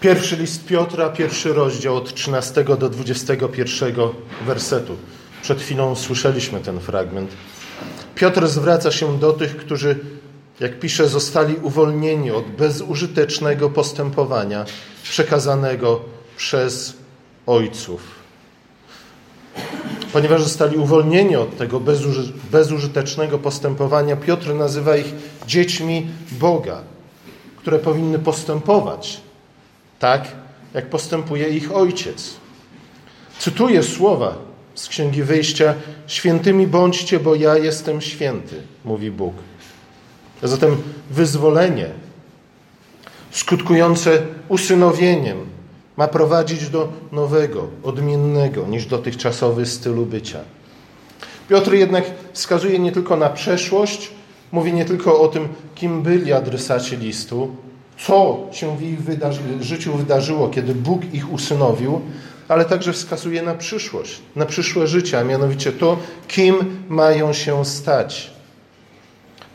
Pierwszy list Piotra, pierwszy rozdział od 13 do 21 wersetu. Przed chwilą słyszeliśmy ten fragment. Piotr zwraca się do tych, którzy, jak pisze, zostali uwolnieni od bezużytecznego postępowania przekazanego przez ojców. Ponieważ zostali uwolnieni od tego bezuży bezużytecznego postępowania, Piotr nazywa ich dziećmi Boga, które powinny postępować tak, jak postępuje ich ojciec. Cytuję słowa z Księgi Wyjścia: Świętymi bądźcie, bo ja jestem święty, mówi Bóg. A zatem wyzwolenie, skutkujące usynowieniem, ma prowadzić do nowego, odmiennego niż dotychczasowy stylu bycia. Piotr jednak wskazuje nie tylko na przeszłość, mówi nie tylko o tym, kim byli adresaci listu, co się w ich wydarzy życiu wydarzyło, kiedy Bóg ich usynowił, ale także wskazuje na przyszłość, na przyszłe życie, a mianowicie to, kim mają się stać.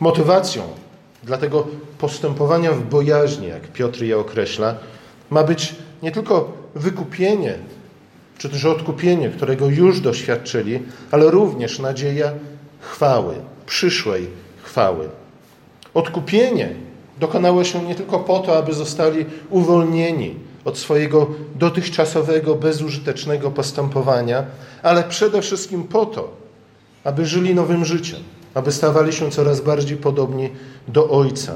Motywacją dla tego postępowania w bojaźni, jak Piotr je określa, ma być nie tylko wykupienie, czy też odkupienie, którego już doświadczyli, ale również nadzieja chwały, przyszłej chwały. Odkupienie dokonało się nie tylko po to, aby zostali uwolnieni od swojego dotychczasowego, bezużytecznego postępowania, ale przede wszystkim po to, aby żyli nowym życiem, aby stawali się coraz bardziej podobni do Ojca.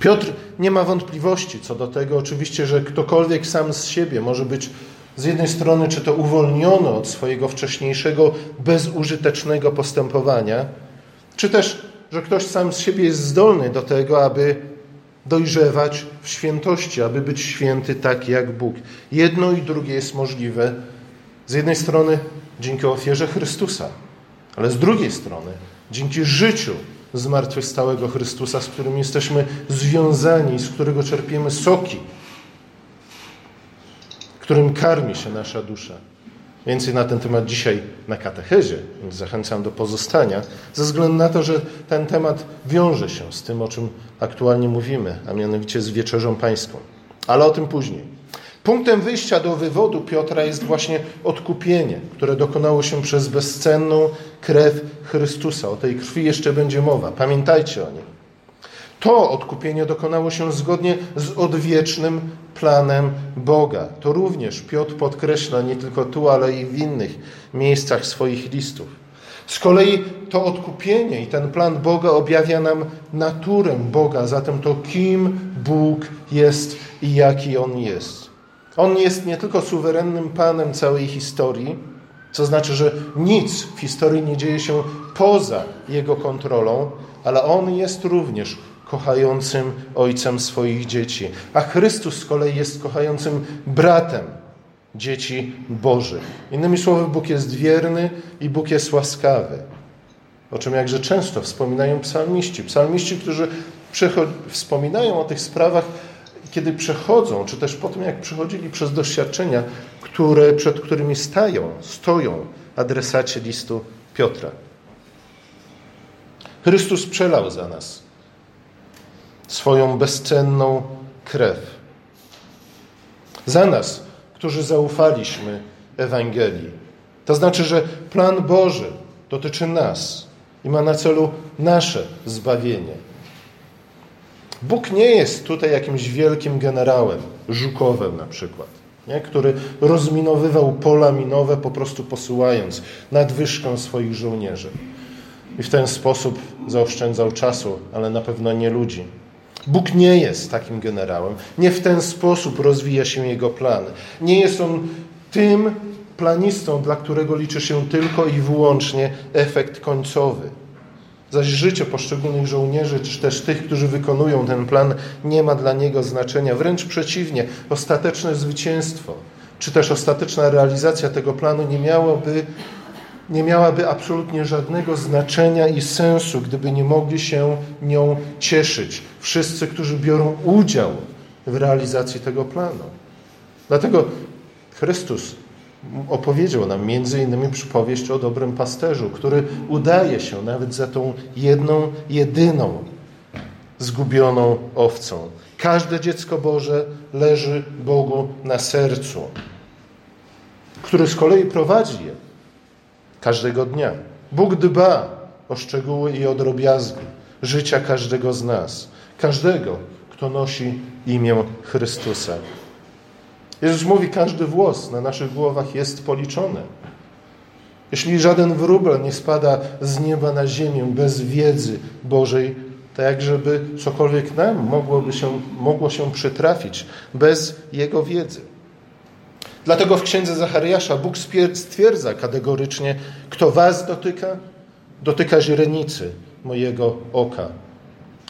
Piotr nie ma wątpliwości co do tego, oczywiście, że ktokolwiek sam z siebie może być z jednej strony, czy to uwolniony od swojego wcześniejszego bezużytecznego postępowania, czy też że ktoś sam z siebie jest zdolny do tego, aby dojrzewać w świętości, aby być święty tak jak Bóg. Jedno i drugie jest możliwe z jednej strony dzięki ofierze Chrystusa, ale z drugiej strony dzięki życiu zmartwychwstałego Chrystusa, z którym jesteśmy związani, z którego czerpiemy soki, którym karmi się nasza dusza. Więcej na ten temat dzisiaj na katechezie, więc zachęcam do pozostania, ze względu na to, że ten temat wiąże się z tym, o czym aktualnie mówimy, a mianowicie z wieczerzą pańską. Ale o tym później. Punktem wyjścia do wywodu Piotra jest właśnie odkupienie, które dokonało się przez bezcenną krew Chrystusa. O tej krwi jeszcze będzie mowa. Pamiętajcie o niej. To odkupienie dokonało się zgodnie z odwiecznym planem Boga. To również Piotr podkreśla nie tylko tu, ale i w innych miejscach swoich listów. Z kolei to odkupienie i ten plan Boga objawia nam naturę Boga, zatem to kim Bóg jest i jaki On jest. On jest nie tylko suwerennym Panem całej historii, co znaczy, że nic w historii nie dzieje się poza Jego kontrolą, ale On jest również kochającym ojcem swoich dzieci, a Chrystus z kolei jest kochającym bratem dzieci Bożych. Innymi słowy, Bóg jest wierny i Bóg jest łaskawy. O czym jakże często wspominają psalmiści. Psalmiści, którzy wspominają o tych sprawach, kiedy przechodzą, czy też po tym, jak przechodzili przez doświadczenia, które, przed którymi stają, stoją adresaci listu Piotra. Chrystus przelał za nas swoją bezcenną krew. Za nas, którzy zaufaliśmy Ewangelii. To znaczy, że plan Boży dotyczy nas i ma na celu nasze zbawienie. Bóg nie jest tutaj jakimś wielkim generałem, Żukowem na przykład, nie? który rozminowywał pola minowe, po prostu posyłając nadwyżkę swoich żołnierzy. I w ten sposób zaoszczędzał czasu, ale na pewno nie ludzi. Bóg nie jest takim generałem. Nie w ten sposób rozwija się jego plan. Nie jest on tym planistą, dla którego liczy się tylko i wyłącznie efekt końcowy. Zaś życie poszczególnych żołnierzy, czy też tych, którzy wykonują ten plan, nie ma dla niego znaczenia. Wręcz przeciwnie, ostateczne zwycięstwo, czy też ostateczna realizacja tego planu nie miałoby nie miałaby absolutnie żadnego znaczenia i sensu, gdyby nie mogli się nią cieszyć wszyscy, którzy biorą udział w realizacji tego planu. Dlatego Chrystus opowiedział nam między innymi przypowieść o dobrym pasterzu, który udaje się nawet za tą jedną, jedyną zgubioną owcą. Każde dziecko Boże leży Bogu na sercu, który z kolei prowadzi je każdego dnia. Bóg dba o szczegóły i o życia każdego z nas, każdego, kto nosi imię Chrystusa. Jezus mówi, każdy włos na naszych głowach jest policzony. Jeśli żaden wróbel nie spada z nieba na ziemię bez wiedzy Bożej, tak żeby cokolwiek nam mogłoby się, mogło się przytrafić bez Jego wiedzy. Dlatego w księdze Zachariasza Bóg stwierdza kategorycznie, kto was dotyka, dotyka źrenicy mojego oka.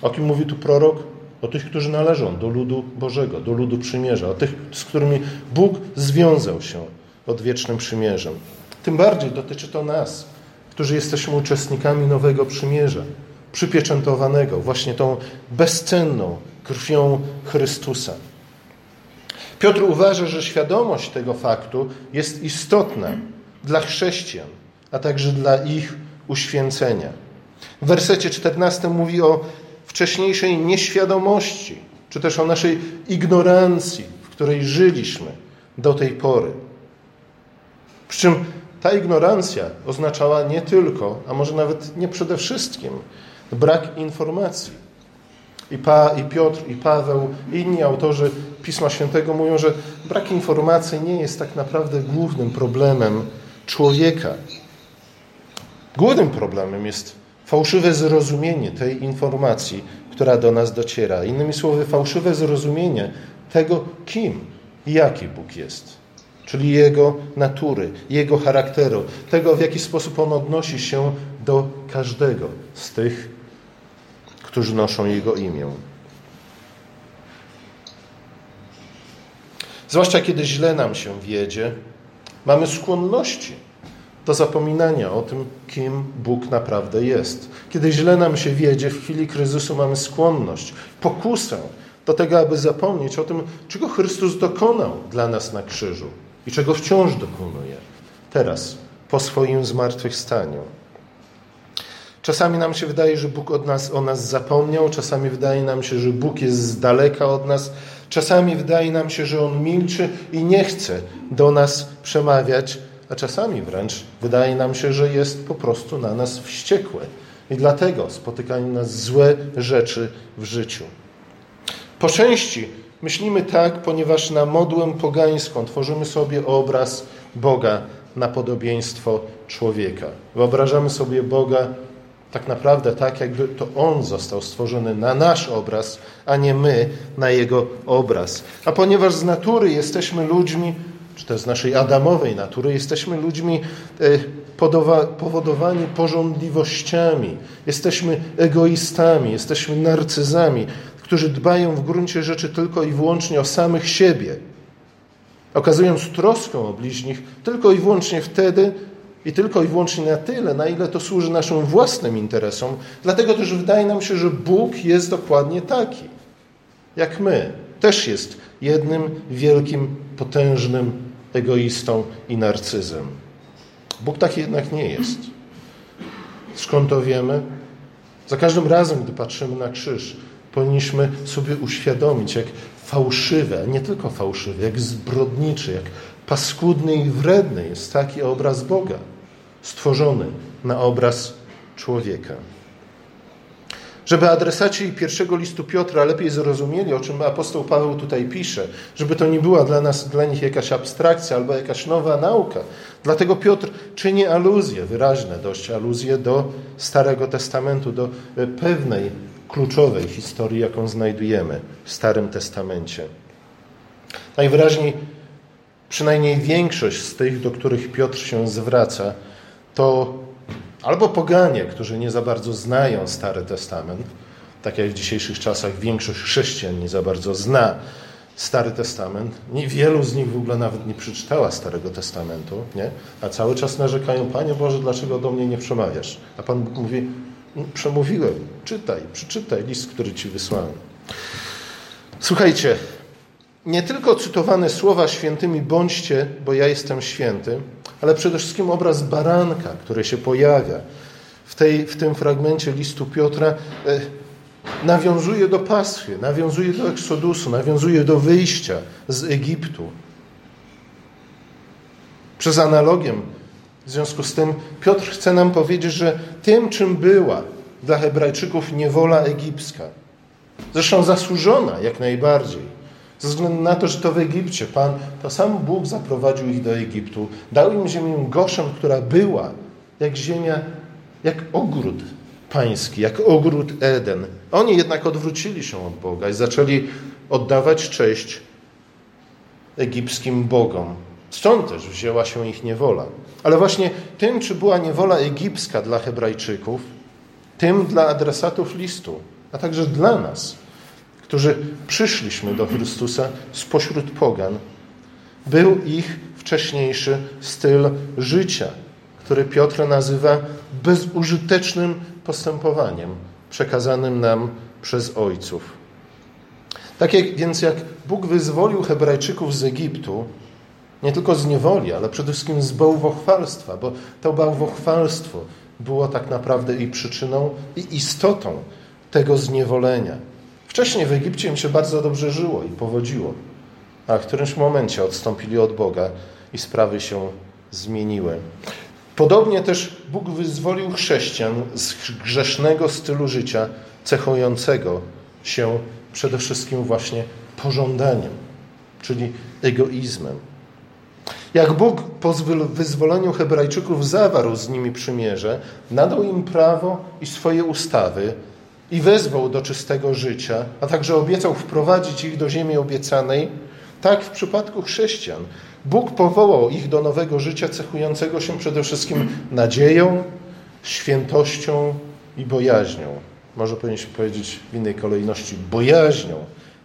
O kim mówi tu prorok? O tych, którzy należą do ludu Bożego, do ludu przymierza, o tych, z którymi Bóg związał się odwiecznym przymierzem. Tym bardziej dotyczy to nas, którzy jesteśmy uczestnikami nowego przymierza, przypieczętowanego właśnie tą bezcenną krwią Chrystusa. Piotr uważa, że świadomość tego faktu jest istotna dla chrześcijan, a także dla ich uświęcenia. W wersecie 14 mówi o wcześniejszej nieświadomości, czy też o naszej ignorancji, w której żyliśmy do tej pory. Przy czym ta ignorancja oznaczała nie tylko, a może nawet nie przede wszystkim, brak informacji. I, pa, I Piotr, i Paweł, i inni autorzy Pisma Świętego mówią, że brak informacji nie jest tak naprawdę głównym problemem człowieka. Głównym problemem jest fałszywe zrozumienie tej informacji, która do nas dociera. Innymi słowy, fałszywe zrozumienie tego, kim i jaki Bóg jest czyli Jego natury, Jego charakteru, tego w jaki sposób On odnosi się do każdego z tych, którzy noszą Jego imię. Zwłaszcza kiedy źle nam się wiedzie, mamy skłonności do zapominania o tym, kim Bóg naprawdę jest. Kiedy źle nam się wiedzie, w chwili kryzysu mamy skłonność, pokusę do tego, aby zapomnieć o tym, czego Chrystus dokonał dla nas na krzyżu i czego wciąż dokonuje teraz, po swoim zmartwychwstaniu. Czasami nam się wydaje, że Bóg od nas, o nas zapomniał, czasami wydaje nam się, że Bóg jest z daleka od nas, czasami wydaje nam się, że On milczy i nie chce do nas przemawiać, a czasami wręcz wydaje nam się, że jest po prostu na nas wściekły. I dlatego spotykają nas złe rzeczy w życiu. Po części Myślimy tak, ponieważ na modłę pogańską tworzymy sobie obraz Boga na podobieństwo człowieka. Wyobrażamy sobie Boga tak naprawdę tak, jakby to On został stworzony na nasz obraz, a nie my na Jego obraz. A ponieważ z natury jesteśmy ludźmi, czy też z naszej adamowej natury, jesteśmy ludźmi e, powodowani porządliwościami, jesteśmy egoistami, jesteśmy narcyzami, którzy dbają w gruncie rzeczy tylko i wyłącznie o samych siebie, okazując troskę o bliźnich tylko i wyłącznie wtedy i tylko i wyłącznie na tyle, na ile to służy naszym własnym interesom. Dlatego też wydaje nam się, że Bóg jest dokładnie taki, jak my. Też jest jednym wielkim, potężnym egoistą i narcyzem. Bóg taki jednak nie jest. Skąd to wiemy? Za każdym razem, gdy patrzymy na krzyż, powinniśmy sobie uświadomić, jak fałszywe, nie tylko fałszywe, jak zbrodniczy, jak paskudny i wredny jest taki obraz Boga, stworzony na obraz człowieka. Żeby adresaci pierwszego listu Piotra lepiej zrozumieli, o czym apostoł Paweł tutaj pisze, żeby to nie była dla nas, dla nich jakaś abstrakcja albo jakaś nowa nauka. Dlatego Piotr czyni aluzje, wyraźne dość aluzje do Starego Testamentu, do pewnej kluczowej historii, jaką znajdujemy w Starym Testamencie. Najwyraźniej, przynajmniej większość z tych, do których Piotr się zwraca, to albo poganie, którzy nie za bardzo znają Stary Testament, tak jak w dzisiejszych czasach większość chrześcijan nie za bardzo zna Stary Testament. Wielu z nich w ogóle nawet nie przeczytała Starego Testamentu, nie? a cały czas narzekają, Panie Boże, dlaczego do mnie nie przemawiasz? A Pan Bóg mówi, przemówiłem. Czytaj, przeczytaj list, który ci wysłałem. Słuchajcie, nie tylko cytowane słowa świętymi bądźcie, bo ja jestem święty, ale przede wszystkim obraz baranka, który się pojawia w, tej, w tym fragmencie listu Piotra, e, nawiązuje do pastwy, nawiązuje do eksodusu, nawiązuje do wyjścia z Egiptu. Przez analogię, w związku z tym, Piotr chce nam powiedzieć, że tym, czym była dla Hebrajczyków niewola egipska, zresztą zasłużona jak najbardziej, ze względu na to, że to w Egipcie Pan, to sam Bóg zaprowadził ich do Egiptu, dał im ziemię Goszem, która była jak ziemia, jak ogród pański, jak ogród Eden. Oni jednak odwrócili się od Boga i zaczęli oddawać cześć egipskim bogom. Stąd też wzięła się ich niewola. Ale właśnie tym, czy była niewola egipska dla Hebrajczyków, tym dla adresatów listu, a także dla nas, którzy przyszliśmy do Chrystusa spośród pogan, był ich wcześniejszy styl życia, który Piotr nazywa bezużytecznym postępowaniem przekazanym nam przez ojców. Tak jak, więc jak Bóg wyzwolił Hebrajczyków z Egiptu, nie tylko z niewoli, ale przede wszystkim z bałwochwalstwa, bo to bałwochwalstwo było tak naprawdę i przyczyną, i istotą tego zniewolenia. Wcześniej w Egipcie im się bardzo dobrze żyło i powodziło, a w którymś momencie odstąpili od Boga i sprawy się zmieniły. Podobnie też Bóg wyzwolił chrześcijan z grzesznego stylu życia, cechującego się przede wszystkim właśnie pożądaniem, czyli egoizmem. Jak Bóg po wyzwoleniu Hebrajczyków zawarł z nimi przymierze, nadał im prawo i swoje ustawy i wezwał do czystego życia, a także obiecał wprowadzić ich do ziemi obiecanej, tak w przypadku chrześcijan Bóg powołał ich do nowego życia cechującego się przede wszystkim nadzieją, świętością i bojaźnią. Może powinniśmy powiedzieć w innej kolejności bojaźnią,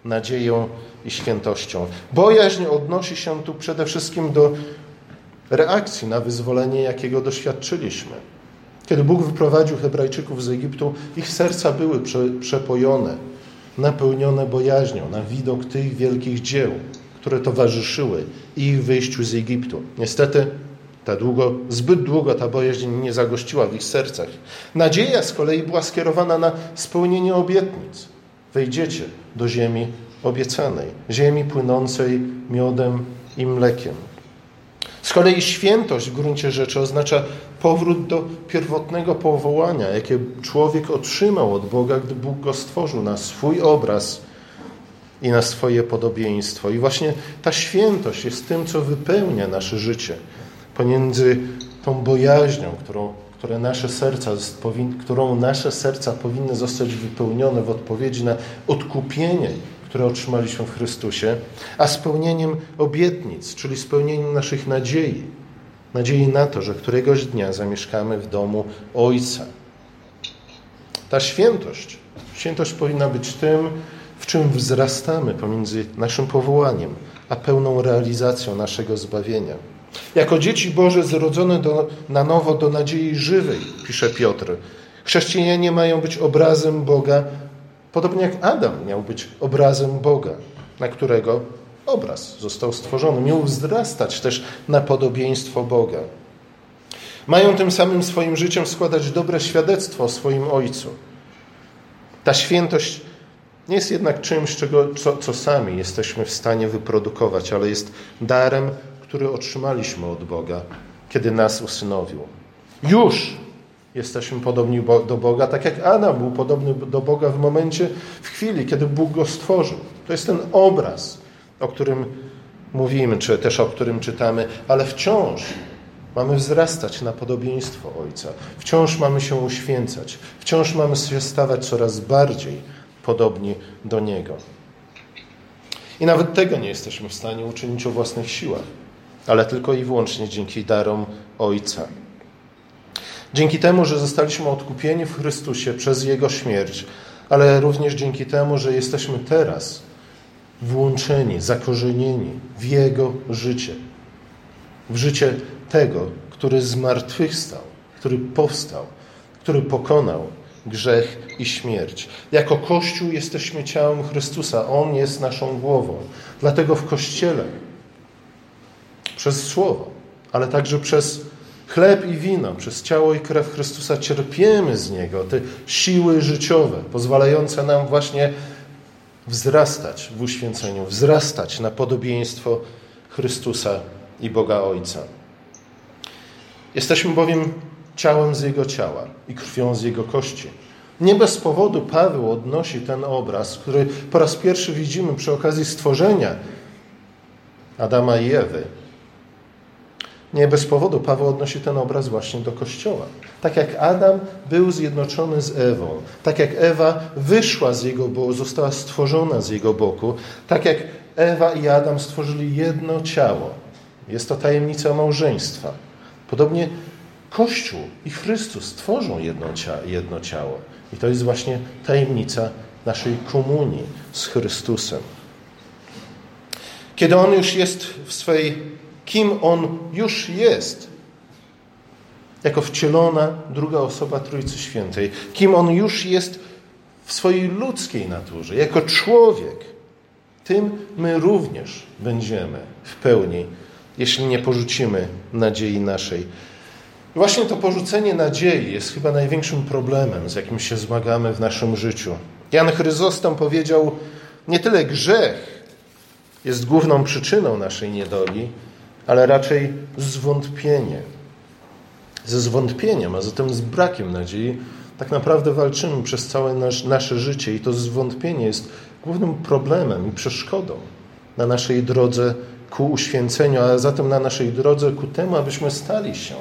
nadzieją i świętością. Bojaźń odnosi się tu przede wszystkim do reakcji na wyzwolenie, jakiego doświadczyliśmy. Kiedy Bóg wyprowadził Hebrajczyków z Egiptu, ich serca były przepojone, napełnione bojaźnią na widok tych wielkich dzieł które towarzyszyły ich wyjściu z Egiptu. Niestety ta długo, zbyt długo ta bojaźń nie zagościła w ich sercach. Nadzieja z kolei była skierowana na spełnienie obietnic. Wejdziecie do ziemi obiecanej, ziemi płynącej miodem i mlekiem. Z kolei świętość w gruncie rzeczy oznacza powrót do pierwotnego powołania, jakie człowiek otrzymał od Boga, gdy Bóg go stworzył na swój obraz i na swoje podobieństwo. I właśnie ta świętość jest tym, co wypełnia nasze życie. Pomiędzy tą bojaźnią, którą, które nasze serca, którą nasze serca powinny zostać wypełnione w odpowiedzi na odkupienie, które otrzymaliśmy w Chrystusie, a spełnieniem obietnic, czyli spełnieniem naszych nadziei. Nadziei na to, że któregoś dnia zamieszkamy w domu Ojca. Ta świętość, świętość powinna być tym, w czym wzrastamy pomiędzy naszym powołaniem a pełną realizacją naszego zbawienia. Jako dzieci Boże zrodzone do, na nowo do nadziei żywej, pisze Piotr, chrześcijanie mają być obrazem Boga, podobnie jak Adam miał być obrazem Boga, na którego obraz został stworzony. Miał wzrastać też na podobieństwo Boga. Mają tym samym swoim życiem składać dobre świadectwo o swoim Ojcu. Ta świętość nie jest jednak czymś, czego, co, co sami jesteśmy w stanie wyprodukować, ale jest darem, który otrzymaliśmy od Boga, kiedy nas usynowił. Już jesteśmy podobni do Boga, tak jak Adam był podobny do Boga w momencie, w chwili, kiedy Bóg go stworzył. To jest ten obraz, o którym mówimy, czy też o którym czytamy, ale wciąż mamy wzrastać na podobieństwo Ojca. Wciąż mamy się uświęcać. Wciąż mamy się stawać coraz bardziej podobni do Niego. I nawet tego nie jesteśmy w stanie uczynić o własnych siłach, ale tylko i wyłącznie dzięki darom Ojca. Dzięki temu, że zostaliśmy odkupieni w Chrystusie przez Jego śmierć, ale również dzięki temu, że jesteśmy teraz włączeni, zakorzenieni w Jego życie. W życie tego, który zmartwychwstał, który powstał, który pokonał grzech i śmierć. Jako Kościół jesteśmy ciałem Chrystusa. On jest naszą głową. Dlatego w Kościele przez Słowo, ale także przez Chleb i wino, przez ciało i krew Chrystusa cierpiemy z Niego, te siły życiowe, pozwalające nam właśnie wzrastać w uświęceniu, wzrastać na podobieństwo Chrystusa i Boga Ojca. Jesteśmy bowiem ciałem z Jego ciała i krwią z Jego kości. Nie bez powodu Paweł odnosi ten obraz, który po raz pierwszy widzimy przy okazji stworzenia Adama i Ewy. Nie bez powodu Paweł odnosi ten obraz właśnie do Kościoła. Tak jak Adam był zjednoczony z Ewą, tak jak Ewa wyszła z jego boku, została stworzona z jego boku, tak jak Ewa i Adam stworzyli jedno ciało. Jest to tajemnica małżeństwa. Podobnie Kościół i Chrystus tworzą jedno, jedno ciało. I to jest właśnie tajemnica naszej komunii z Chrystusem. Kiedy On już jest w swej, kim On już jest, jako wcielona druga osoba Trójcy Świętej, kim On już jest w swojej ludzkiej naturze, jako człowiek, tym my również będziemy w pełni, jeśli nie porzucimy nadziei naszej. Właśnie to porzucenie nadziei jest chyba największym problemem, z jakim się zmagamy w naszym życiu. Jan Chryzostom powiedział, nie tyle grzech jest główną przyczyną naszej niedoli, ale raczej zwątpienie. Ze zwątpieniem, a zatem z brakiem nadziei, tak naprawdę walczymy przez całe nasze życie i to zwątpienie jest głównym problemem i przeszkodą na naszej drodze ku uświęceniu, a zatem na naszej drodze ku temu, abyśmy stali się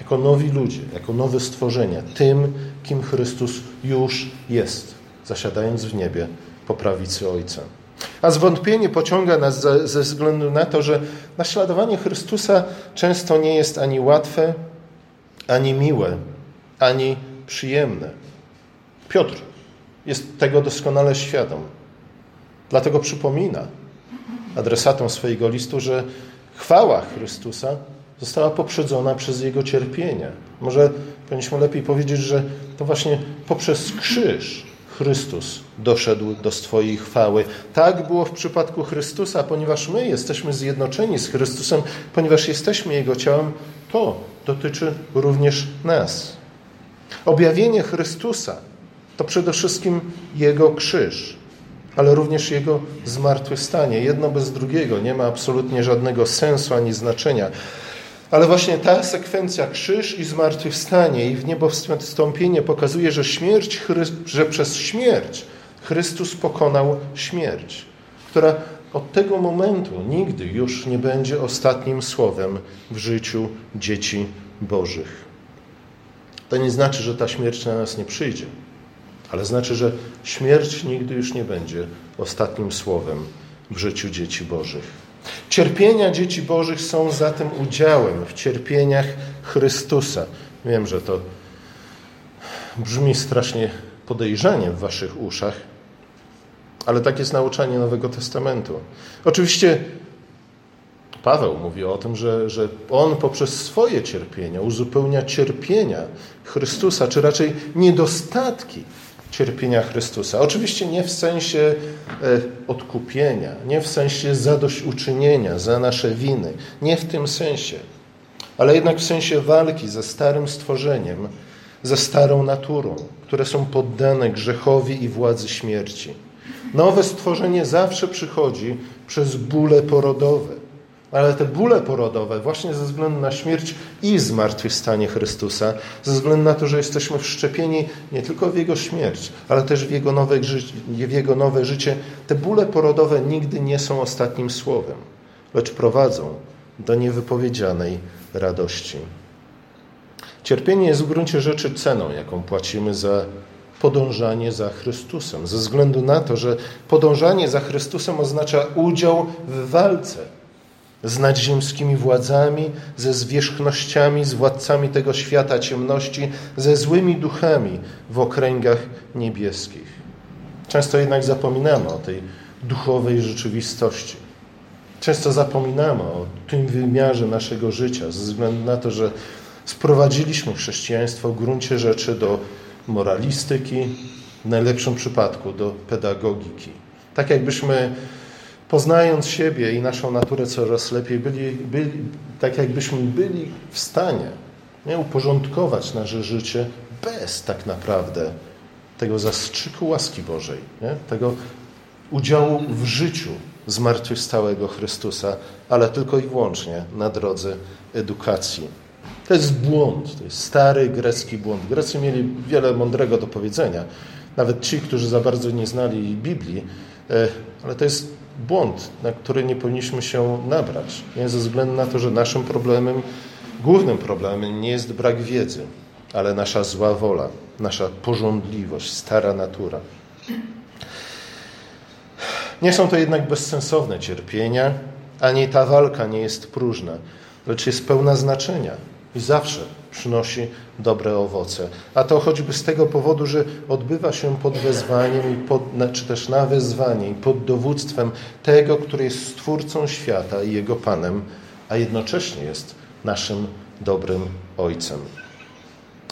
jako nowi ludzie, jako nowe stworzenia, tym, kim Chrystus już jest, zasiadając w niebie po prawicy Ojca. A zwątpienie pociąga nas ze, ze względu na to, że naśladowanie Chrystusa często nie jest ani łatwe, ani miłe, ani przyjemne. Piotr jest tego doskonale świadom. Dlatego przypomina adresatom swojego listu, że chwała Chrystusa została poprzedzona przez Jego cierpienie. Może powinniśmy lepiej powiedzieć, że to właśnie poprzez krzyż Chrystus doszedł do swojej chwały. Tak było w przypadku Chrystusa, ponieważ my jesteśmy zjednoczeni z Chrystusem, ponieważ jesteśmy Jego ciałem, to dotyczy również nas. Objawienie Chrystusa to przede wszystkim Jego krzyż, ale również Jego zmartwychwstanie. Jedno bez drugiego nie ma absolutnie żadnego sensu ani znaczenia. Ale właśnie ta sekwencja krzyż i zmartwychwstanie i w niebo wstąpienie pokazuje, że śmierć, że przez śmierć Chrystus pokonał śmierć, która od tego momentu nigdy już nie będzie ostatnim słowem w życiu dzieci Bożych. To nie znaczy, że ta śmierć na nas nie przyjdzie, ale znaczy, że śmierć nigdy już nie będzie ostatnim słowem w życiu dzieci Bożych. Cierpienia dzieci Bożych są zatem udziałem w cierpieniach Chrystusa. Wiem, że to brzmi strasznie podejrzanie w waszych uszach, ale tak jest nauczanie Nowego Testamentu. Oczywiście Paweł mówi o tym, że, że on poprzez swoje cierpienia uzupełnia cierpienia Chrystusa, czy raczej niedostatki cierpienia Chrystusa. Oczywiście nie w sensie e, odkupienia, nie w sensie zadośćuczynienia za nasze winy, nie w tym sensie, ale jednak w sensie walki ze starym stworzeniem, ze starą naturą, które są poddane grzechowi i władzy śmierci. Nowe stworzenie zawsze przychodzi przez bóle porodowe. Ale te bóle porodowe, właśnie ze względu na śmierć i zmartwychwstanie Chrystusa, ze względu na to, że jesteśmy wszczepieni nie tylko w Jego śmierć, ale też w Jego nowe, w Jego nowe życie, te bóle porodowe nigdy nie są ostatnim słowem, lecz prowadzą do niewypowiedzianej radości. Cierpienie jest w gruncie rzeczy ceną, jaką płacimy za podążanie za Chrystusem, ze względu na to, że podążanie za Chrystusem oznacza udział w walce z nadziemskimi władzami, ze zwierzchnościami, z władcami tego świata ciemności, ze złymi duchami w okręgach niebieskich. Często jednak zapominamy o tej duchowej rzeczywistości. Często zapominamy o tym wymiarze naszego życia, ze względu na to, że sprowadziliśmy chrześcijaństwo w gruncie rzeczy do moralistyki, w najlepszym przypadku do pedagogiki. Tak jakbyśmy poznając siebie i naszą naturę coraz lepiej, byli, byli tak jakbyśmy byli w stanie nie, uporządkować nasze życie bez tak naprawdę tego zastrzyku łaski Bożej, nie? tego udziału w życiu zmartwychwstałego Chrystusa, ale tylko i wyłącznie na drodze edukacji. To jest błąd, to jest stary grecki błąd. Grecy mieli wiele mądrego do powiedzenia, nawet ci, którzy za bardzo nie znali Biblii, e, ale to jest błąd, na który nie powinniśmy się nabrać. Nie ze względu na to, że naszym problemem, głównym problemem nie jest brak wiedzy, ale nasza zła wola, nasza porządliwość, stara natura. Nie są to jednak bezsensowne cierpienia, ani ta walka nie jest próżna, lecz jest pełna znaczenia i zawsze przynosi dobre owoce. A to choćby z tego powodu, że odbywa się pod wezwaniem, i pod, czy też na wezwanie i pod dowództwem tego, który jest Stwórcą świata i Jego Panem, a jednocześnie jest naszym dobrym Ojcem.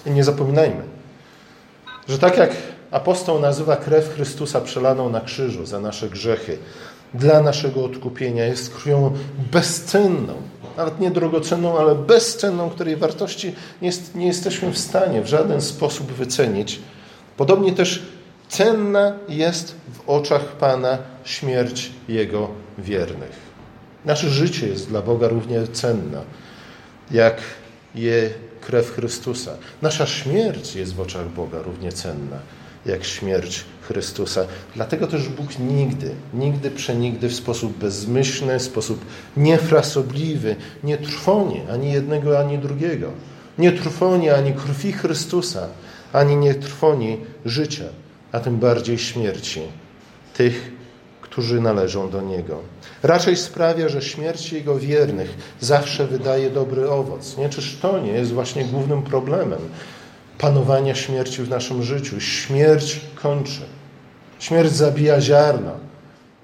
I nie zapominajmy, że tak jak apostoł nazywa krew Chrystusa przelaną na krzyżu za nasze grzechy, dla naszego odkupienia jest krwią bezcenną, nawet nie drogocenną, ale bezcenną, której wartości nie, jest, nie jesteśmy w stanie w żaden sposób wycenić. Podobnie też cenna jest w oczach Pana śmierć Jego wiernych. Nasze życie jest dla Boga równie cenna, jak je krew Chrystusa. Nasza śmierć jest w oczach Boga równie cenna jak śmierć Chrystusa. Dlatego też Bóg nigdy, nigdy, przenigdy w sposób bezmyślny, w sposób niefrasobliwy nie trwoni ani jednego, ani drugiego. Nie trwoni ani krwi Chrystusa, ani nie trwoni życia, a tym bardziej śmierci tych, którzy należą do Niego. Raczej sprawia, że śmierć Jego wiernych zawsze wydaje dobry owoc. Nie? Czyż to nie jest właśnie głównym problemem panowania śmierci w naszym życiu? Śmierć kończy. Śmierć zabija ziarno,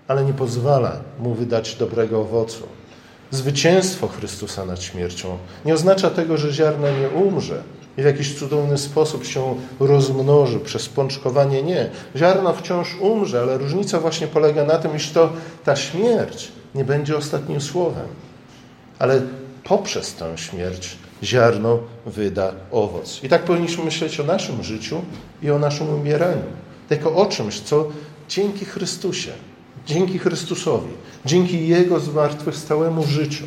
ale nie pozwala mu wydać dobrego owocu. Zwycięstwo Chrystusa nad śmiercią nie oznacza tego, że ziarno nie umrze i w jakiś cudowny sposób się rozmnoży przez pączkowanie. Nie. Ziarno wciąż umrze, ale różnica właśnie polega na tym, iż to ta śmierć nie będzie ostatnim słowem. Ale poprzez tę śmierć ziarno wyda owoc. I tak powinniśmy myśleć o naszym życiu i o naszym umieraniu. Tylko o czymś, co dzięki Chrystusie, dzięki Chrystusowi, dzięki Jego zmartwychwstałemu życiu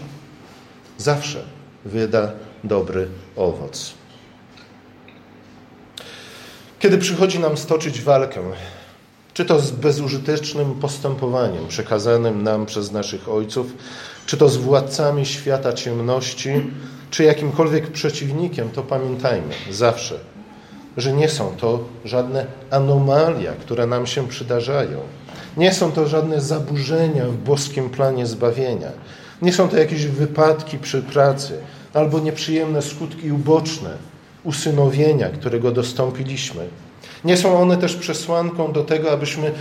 zawsze wyda dobry owoc. Kiedy przychodzi nam stoczyć walkę, czy to z bezużytecznym postępowaniem przekazanym nam przez naszych ojców, czy to z władcami świata ciemności, czy jakimkolwiek przeciwnikiem, to pamiętajmy zawsze, że nie są to żadne anomalia, które nam się przydarzają. Nie są to żadne zaburzenia w boskim planie zbawienia. Nie są to jakieś wypadki przy pracy albo nieprzyjemne skutki uboczne usynowienia, którego dostąpiliśmy. Nie są one też przesłanką do tego, abyśmy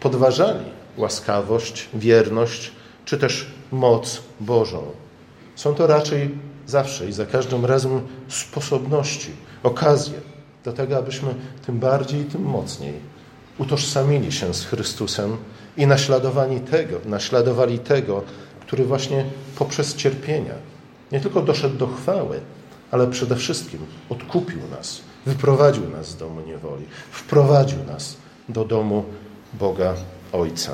podważali łaskawość, wierność czy też moc Bożą. Są to raczej zawsze i za każdym razem sposobności, okazje do tego, abyśmy tym bardziej i tym mocniej utożsamili się z Chrystusem i naśladowali tego, naśladowali tego, który właśnie poprzez cierpienia nie tylko doszedł do chwały, ale przede wszystkim odkupił nas, wyprowadził nas z domu niewoli, wprowadził nas do domu Boga Ojca.